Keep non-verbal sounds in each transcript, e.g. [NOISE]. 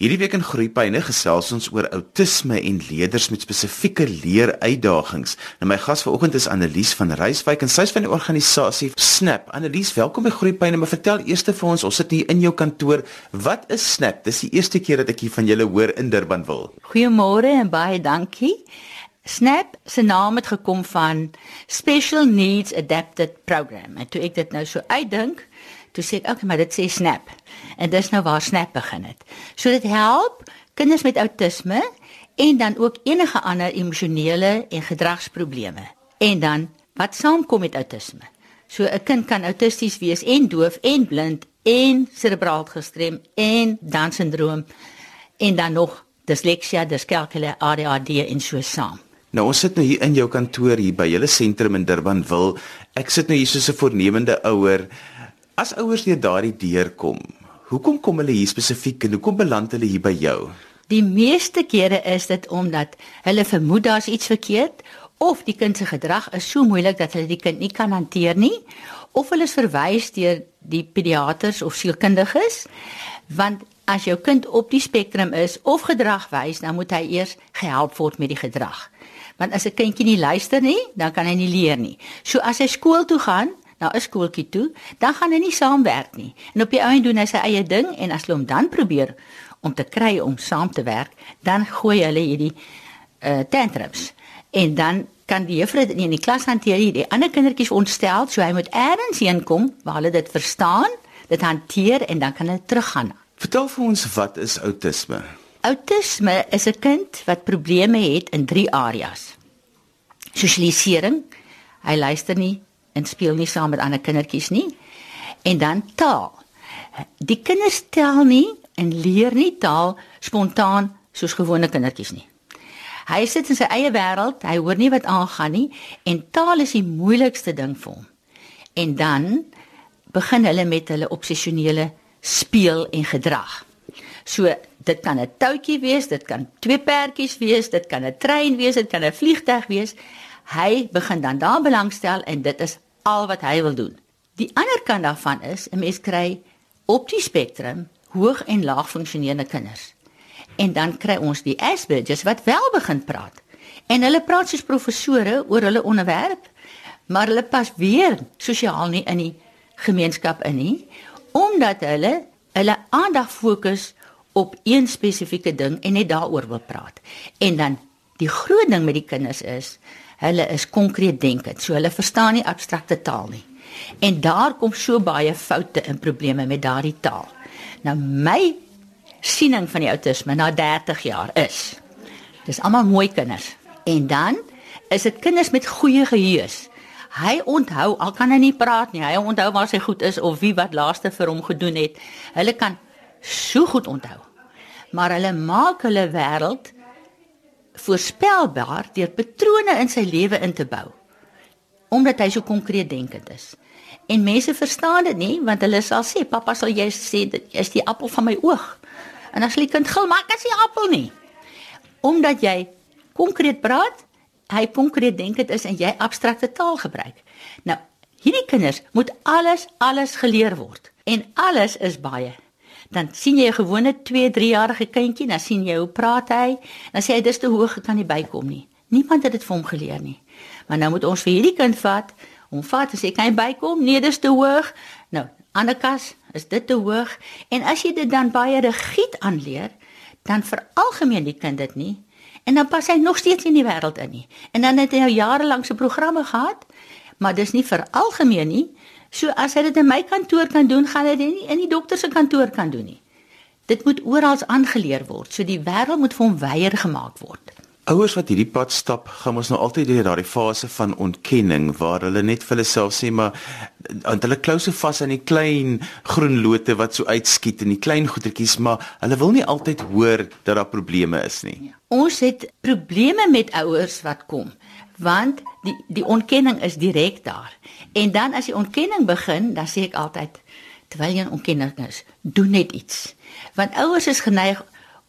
Hierdie week in Groepyne gesels ons oor outisme en leerders met spesifieke leeruitdagings. Nou my gas vanoggend is Annelies van Reiswyk en sy is van die organisasie Snap. Annelies, welkom by Groepyne. Maar vertel eers vir ons, ons sit hier in jou kantoor. Wat is Snap? Dis die eerste keer dat ek hier van julle hoor in Durban wil. Goeiemôre en baie dankie. Snap se naam het gekom van Special Needs Adapted Program. En toe ek dit nou so uitdink, toe sê ek, "Oké, okay, maar dit sê Snap." En dis nou waar Snap begin het. So dit help kinders met outisme en dan ook enige ander emosionele en gedragsprobleme. En dan wat saamkom met outisme. So 'n kind kan autisties wees en doof en blind en serebraal gestrem en Down syndroom en dan nog disleksia, diskalkulie, ADHD en so saam. Nou ons sit nou hier in jou kantoor hier by julle sentrum in Durbanville. Ek sit nou hier soos 'n voornemende ouer. As ouers deur daardie deur kom, hoekom kom hulle hier spesifiek en hoekom beland hulle hier by jou? Die meeste kere is dit omdat hulle vermoed daar's iets verkeerd of die kind se gedrag is so moeilik dat hulle die kind nie kan hanteer nie of hulle is verwys deur die pediaters of sielkundiges want as jou kind op die spektrum is of gedrag wys dan moet hy eers gehelp word met die gedrag want as 'n kindjie nie luister nie dan kan hy nie leer nie so as hy skool toe gaan na 'n skooltjie toe, dan gaan hy nie saamwerk nie. En op die einde doen hy sy eie ding en as hulle hom dan probeer om te kry om saam te werk, dan gooi hulle hierdie uh tantrums. En dan kan die juffrou dit nie in die klas hanteer nie. Die ander kindertjies ontstel, so hy moet eers heen kom waar hulle dit verstaan, dit hanteer en dan kan hulle teruggaan. Vertel vir ons wat is outisme? Outisme is 'n kind wat probleme het in drie areas. Sosialisering. Hy luister nie en speel nie saam met ander kindertjies nie. En dan taal. Die kinders tel nie en leer nie taal spontaan soos gewone kindertjies nie. Hy sit in sy eie wêreld, hy hoor nie wat aangaan nie en taal is die moeilikste ding vir hom. En dan begin hulle met hulle obsessionele speel en gedrag. So dit kan 'n touwtjie wees, dit kan twee perdjies wees, dit kan 'n trein wees, dit kan 'n vliegtuig wees. Hy begin dan daar belangstel en dit is al wat hy wil doen. Die ander kant daarvan is 'n mens kry op die spektrum hoog en laag funksionerende kinders. En dan kry ons die Asperger's wat wel begin praat. En hulle praat soos professore oor hulle onderwerp, maar hulle pas weer sosiaal nie in die gemeenskap in nie, omdat hulle hulle aandag fokus op een spesifieke ding en net daaroor wil praat. En dan die groot ding met die kinders is hulle is konkreet denkend. So hulle verstaan nie abstrakte taal nie. En daar kom so baie foute en probleme met daardie taal. Nou my siening van die outisme na 30 jaar is dis almal mooi kinders. En dan is dit kinders met goeie geheue. Hy onthou al kan hy nie praat nie. Hy onthou waar sy goed is of wie wat laaste vir hom gedoen het. Hulle kan so goed onthou. Maar hulle maak hulle wêreld voorspelbaar deur patrone in sy lewe in te bou. Omdat hy so konkreet denkend is. En mense verstaan dit nie want hulle sal sê pappa sal jy sê dit is die appel van my oog. En as die kind gil maar ek is nie appel nie. Omdat jy konkreet praat, hy konkreet denkend is en jy abstrakte taal gebruik. Nou, hierdie kinders moet alles alles geleer word en alles is baie dan sien jy 'n gewone 2-3 jarige kindjie, dan sien jy hoe praat hy, dan sê hy dis te hoog, ek kan nie bykom nie. Niemand het dit vir hom geleer nie. Maar nou moet ons vir hierdie kind vat, hom vat en sê kan jy bykom? Nee, dis te hoog. Nou, Annekas, is dit te hoog? En as jy dit dan baie rigied aanleer, dan veralgemeen die kind dit nie en dan pas hy nog steeds in die wêreld in nie. En dan het hy nou jare lank se programme gehad, maar dis nie veralgemeen nie. So as hy dit in my kantoor kan doen, gaan hy dit nie in die dokter se kantoor kan doen nie. Dit moet oral aangeleer word. So die wêreld moet vir hom weier gemaak word. Ouers wat hierdie pad stap, gaan ons nou altyd deur daardie fase van ontkenning waar hulle net vir hulle self sê maar want hulle klou so vas aan die klein groen lote wat so uitskiet en die klein goetertjies, maar hulle wil nie altyd hoor dat daar probleme is nie. Ja. Ons het probleme met ouers wat kom want die die ontkenning is direk daar. En dan as die ontkenning begin, dan sê ek altyd terwyl jy 'n ontkenning is, doen net iets. Want ouers is geneig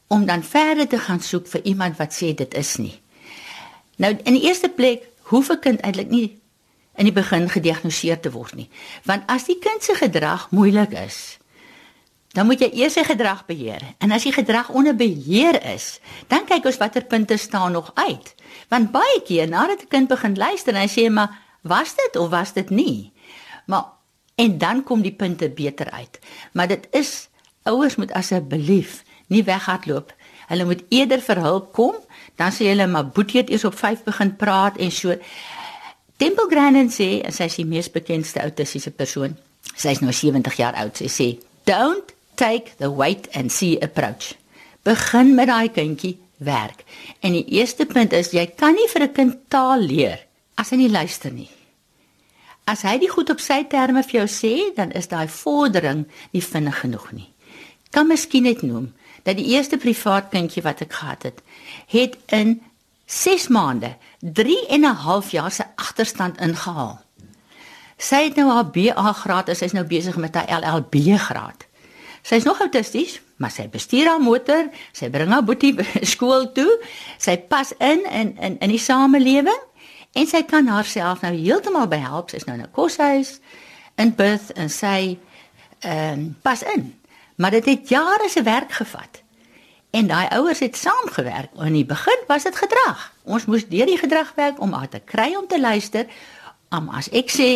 om dan verder te gaan soek vir iemand wat sê dit is nie. Nou in die eerste plek hoef 'n kind eintlik nie in die begin gediagnoseer te word nie. Want as die kind se gedrag moeilik is, dan moet jy eers sy gedrag beheer. En as die gedrag onder beheer is, dan kyk ons watter punte staan nog uit. Want baie keer nadat 'n kind begin luister, hy sê maar, "Was dit of was dit nie?" Maar en dan kom die punte beter uit. Maar dit is ouers moet asseblief nie weghardloop. Hulle moet eerder vir hulp kom, dan sê hulle maar Boetie het eers op 5 begin praat en so. Temple Grandin sê, sy is die mees bekende autistiese persoon. Sy is nou 70 jaar oud. Sy sê, "Don't take the wait and see approach. Begin met daai kindjie werk. En die eerste punt is jy kan nie vir 'n kind taal leer as hy nie luister nie. As hy dit goed op sy terme vir jou sê, dan is daai vordering nie vinnig genoeg nie. Kan miskien net noem dat die eerste privaat kindjie wat ek gehad het, het in 6 maande 3 en 'n half jaar se agterstand ingehaal. Sy het nou haar BA graad, sy is nou besig met haar LLB graad. Sy is nog autisties, maar sy bestuur haar motor, sy bring haar boetie [LAUGHS] skool toe, sy pas in in in in die samelewing en sy kan haarself nou heeltemal behelp. Sy is nou in 'n koshuis in Perth en sy ehm um, pas in. Maar dit het jare se werk gevat. En daai ouers het saamgewerk. In die begin was dit gedrag. Ons moes deur die gedrag werk om haar te kry om te luister. Om as ek sê,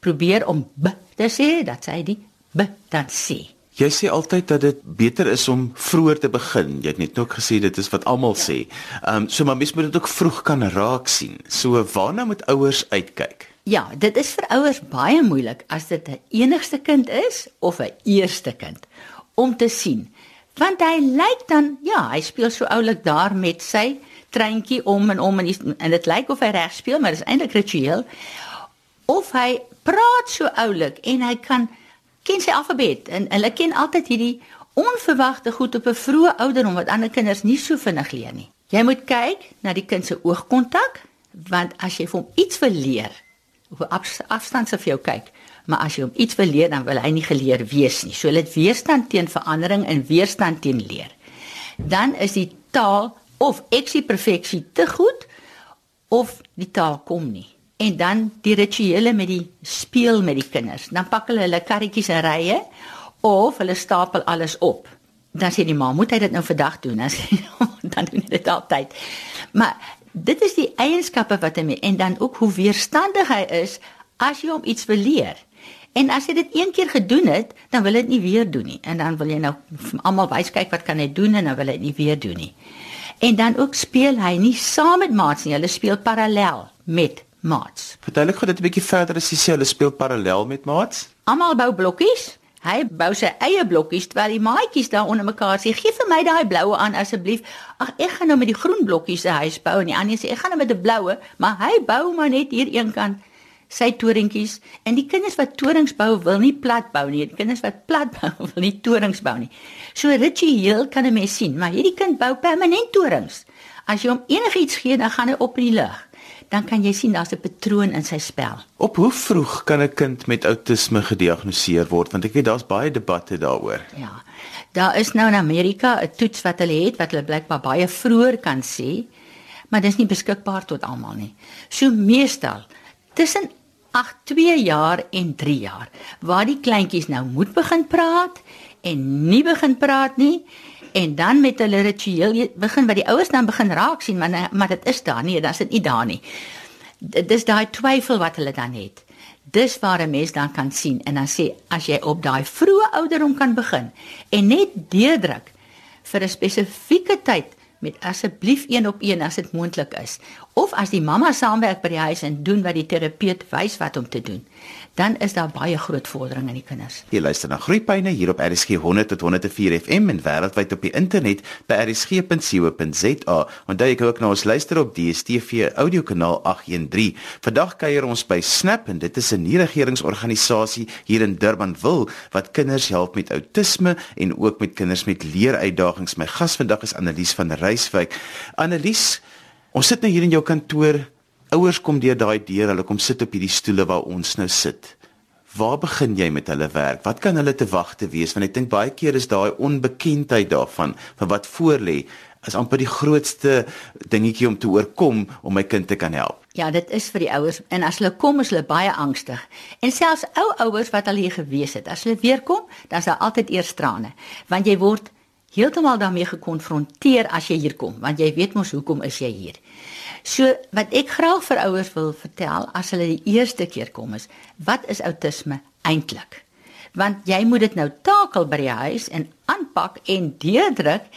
probeer om b te sê, dat sy die b dan sê. Jy sê altyd dat dit beter is om vroeër te begin. Jy het net ook gesê dit is wat almal ja. sê. Ehm um, so maar mens moet dit ook vroeg kan raak sien. So waarna moet ouers uitkyk? Ja, dit is vir ouers baie moeilik as dit 'n enigste kind is of 'n eerste kind om te sien. Want hy lyk dan, ja, hy speel so oulik daar met sy treintjie om en om en, en dit lyk of hy reg speel, maar dit is eintlik ritueel. Of hy praat so oulik en hy kan ken sy alfabet en hulle ken altyd hierdie onverwagte goed op 'n vroeë ouderdom wat ander kinders nie so vinnig leer nie. Jy moet kyk na die kind se oogkontak want as jy vir hom iets wil leer, op afstand se vir jou kyk, maar as jy hom iets wil leer dan wil hy nie geleer wees nie. So hulle het weerstand teen verandering en weerstand teen leer. Dan is die taal of eksie perfeksie te goed of die taal kom nie en dan die rituele met die speel met die kinders. Dan pak hulle hulle karretjies en rye of hulle stapel alles op. Dan sê die ma, moet hy dit nou vandag doen? Dan sê [LAUGHS] dan doen hy dit altyd. Maar dit is die eienskappe wat hy en dan ook hoe weerstandig hy is as jy hom iets wil leer. En as jy dit een keer gedoen het, dan wil hy dit nie weer doen nie. En dan wil jy nou almal wys kyk wat kan hy doen en dan wil hy dit nie weer doen nie. En dan ook speel hy nie saam met maats nie, hulle speel parallel met maats. Verduidelik gou dit 'n bietjie verder as jy sê hulle speel parallel met maats. Almal bou blokkies. Hy bou sy eie blokkies terwyl die maatjies daar onder mekaar sê: "Gee vir my daai bloue aan asseblief." Ag, ek gaan nou met die groen blokkies se huis bou en die ander sê: "Ek gaan nou met 'n bloue," maar hy bou maar net hier een kant sy torentjies en die kinders wat torings bou wil nie plat bou nie. Die kinders wat plat [LAUGHS] bou wil nie torings bou nie. So ritueel kan 'n mens sien, maar hierdie kind bou permanent torings. As jy hom enigiets gee, dan gaan hy op in die lug dan kan jy sien daar's 'n patroon in sy spel. Op hoe vroeg kan 'n kind met outisme gediagnoseer word? Want ek weet daar's baie debatte daaroor. Ja. Daar is nou in Amerika 'n toets wat hulle het wat hulle blykbaar baie vroeër kan sê, maar dit is nie beskikbaar tot almal nie. So meestal tussen 8 2 jaar en 3 jaar waar die kleintjies nou moet begin praat en nie begin praat nie en dan met hulle ritueel begin wat die ouers dan begin raak sien maar maar dit is daar nie, dan is dit nie daar nie. Dis daai twyfel wat hulle dan het. Dis waar 'n mens dan kan sien en dan sê as jy op daai vroeë ouderdom kan begin en net deurdruk vir 'n spesifieke tyd met asseblief een op een as dit moontlik is of as die mamma saamwerk by die huis en doen wat die terapeut wys wat om te doen dan is daar baie groot vordering in die kinders. Jy luister na Groepyne hier op RSG 100 tot 104 FM en wêreldwyd op die internet by rsg.co.za. Onthou jy kan ook na ons luister op DStv audiokanaal 813. Vandag kuier ons by Snap en dit is 'n nie-regeringsorganisasie hier in Durbanville wat kinders help met outisme en ook met kinders met leeruitdagings. My gas vandag is Annelies van Reiswyk. Annelies, ons sit nou hier in jou kantoor ouers kom deur daai deur, hulle kom sit op hierdie stoele waar ons nou sit. Waar begin jy met hulle werk? Wat kan hulle te wagte wees? Want ek dink baie keer is daai onbekendheid daarvan van wat voor lê. is amper die grootste dingetjie om te oorkom om my kind te kan help. Ja, dit is vir die ouers en as hulle kom is hulle baie angstig. En selfs ou ouers wat al hier gewees het, as hulle weer kom, dan is daar altyd eers trane, want jy word heeltemal daarmee gekonfronteer as jy hier kom, want jy weet mos hoekom is jy hier. So wat ek graag vir ouers wil vertel as hulle die eerste keer kom is, wat is outisme eintlik? Want jy moet dit nou takel by die huis en aanpak en deurdruk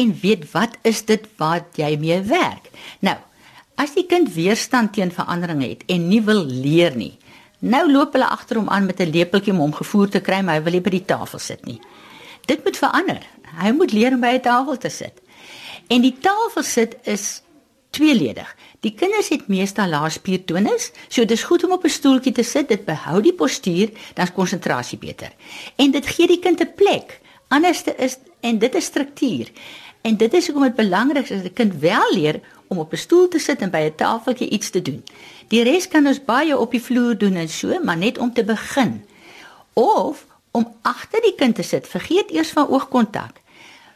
en weet wat is dit wat jy mee werk. Nou, as die kind weerstand teen verandering het en nie wil leer nie, nou loop hulle agter hom aan met 'n lepeltjie om hom gevoer te kry, maar hy wil nie by die tafel sit nie. Dit moet verander. Hy moet leer om by 'n tafel te sit. En die tafel sit is tweeledig. Die kinders het meestal lae spiertonus, so dis goed om op 'n stoeltjie te sit. Dit behou die postuur, dan is konsentrasie beter. En dit gee die kind 'n plek. Anderste is en dit is struktuur. En dit is hoekom dit belangrik is dat 'n kind wel leer om op 'n stoel te sit en by 'n tafeltjie iets te doen. Die res kan ons baie op die vloer doen en so, maar net om te begin. Of om agter die kind te sit. Vergeet eers van oogkontak.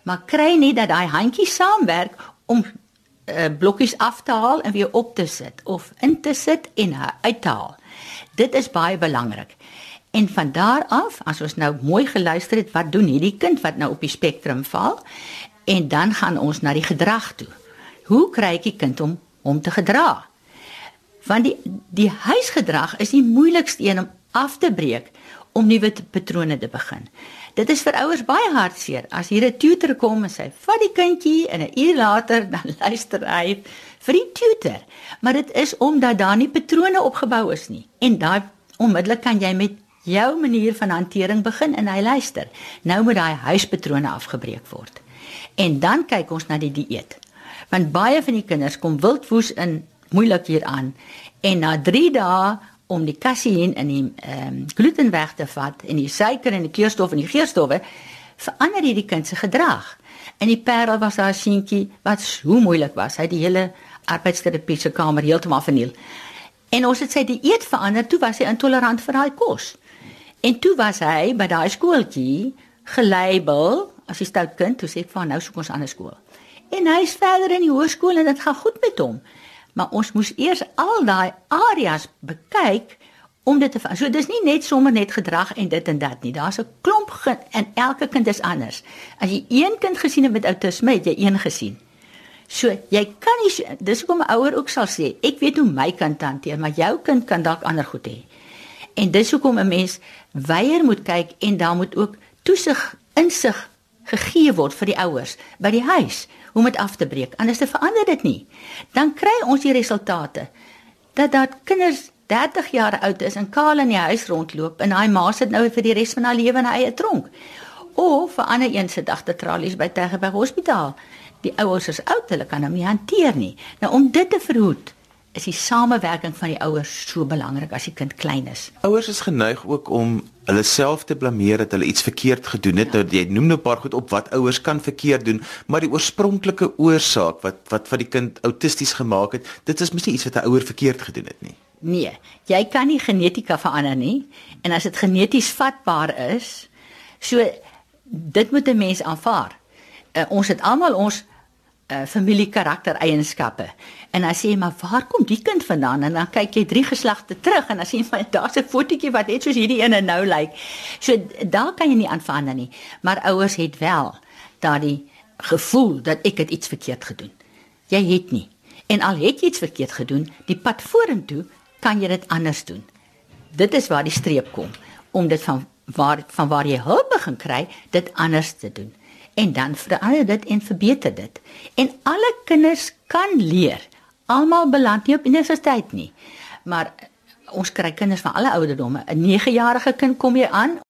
Maar kry nie dat daai handjies saamwerk om uh, blokkies af te haal en weer op te sit of in te sit en uit te haal. Dit is baie belangrik. En van daar af, as ons nou mooi geluister het, wat doen hierdie kind wat nou op die spektrum val? En dan gaan ons na die gedrag toe. Hoe kry ek die kind om om te gedra? Want die die huisgedrag is die moeilikste een om af te breek om nuwe patrone te begin. Dit is vir ouers baie hartseer as hier 'n tutor kom en sê vat die kindjie en 'n uur later [LAUGHS] dan luister hy vir die tutor. Maar dit is omdat daar nie patrone opgebou is nie. En daai onmiddellik kan jy met jou manier van hantering begin en hy luister. Nou moet daai huispatrone afgebreek word. En dan kyk ons na die dieet. Want baie van die kinders kom wildwoes in moeilik hier aan en na 3 dae om die kaseïn en die ehm um, gluten weg te vat en die suiker en die kleurstof en die geurstowwe verander hierdie kind se gedrag. En die Parel was daar seentjie wat so moeilik was. Hy het die hele arbeidsterapie se kamer heeltemal verniel. En ons het sy dieet verander, toe was hy intolerant vir daai kos. En toe was hy by daai skooltjie gelabel as 'n stout kind, toe sê ek vir nou soek ons 'n ander skool. En hy's verder in die hoërskool en dit gaan goed met hom maar ons moes eers al daai areas bekyk om dit te so dis nie net sommer net gedrag en dit en dat nie. Daar's 'n klomp en elke kind is anders. As jy een kind gesien het met outisme het jy een gesien. So jy kan nie dis hoekom 'n ouer ook sal sê ek weet hoe my kind hanteer maar jou kind kan dalk ander goed hê. En dis hoekom 'n mens weier moet kyk en daar moet ook toesig insig gegee word vir die ouers by die huis om dit af te breek. Anders te verander dit nie. Dan kry ons die resultate dat dat kinders 30 jaar oud is en kaal in die huis rondloop en hy ma sit nou vir die res van haar lewe in 'n eie tronk. Of 'n ander een sit agter tralies by Tegeberg Hospitaal. Die ouers is oud, hulle kan hom nie hanteer nie. Nou om dit te verhoed, is die samewerking van die ouers so belangrik as die kind klein is. Ouers is geneig ook om hulle self te blameer dat hulle iets verkeerd gedoen het. Ja. Nou jy noem nou 'n paar goed op wat ouers kan verkeerd doen, maar die oorspronklike oorsaak wat wat wat die kind autisties gemaak het, dit is mos nie iets wat 'n ouer verkeerd gedoen het nie. Nee, jy kan nie genetika verander nie en as dit geneties vatbaar is, so dit moet 'n mens aanvaar. Uh, ons het almal ons uh, familie karakter eienskappe. En dan sê jy maar waar kom die kind vandaan? En dan kyk jy drie geslagte terug en dan sien jy maar [LAUGHS] daar's 'n fotootjie wat net soos hierdie ene nou lyk. So daar kan jy nie aanvaar nie. Maar ouers het wel daardie gevoel dat ek het iets verkeerd gedoen. Jy het nie. En al het jy iets verkeerd gedoen, die pad vorentoe kan jy dit anders doen. Dit is waar die streep kom om dit van waar van waar jy hulp begin kry, dit anders te doen en dan verander dit en verbeter dit. En alle kinders kan leer. Almal beland nie op universiteit nie. Maar ons kry kinders van alle ouderdomme. 'n 9-jarige kind kom jy aan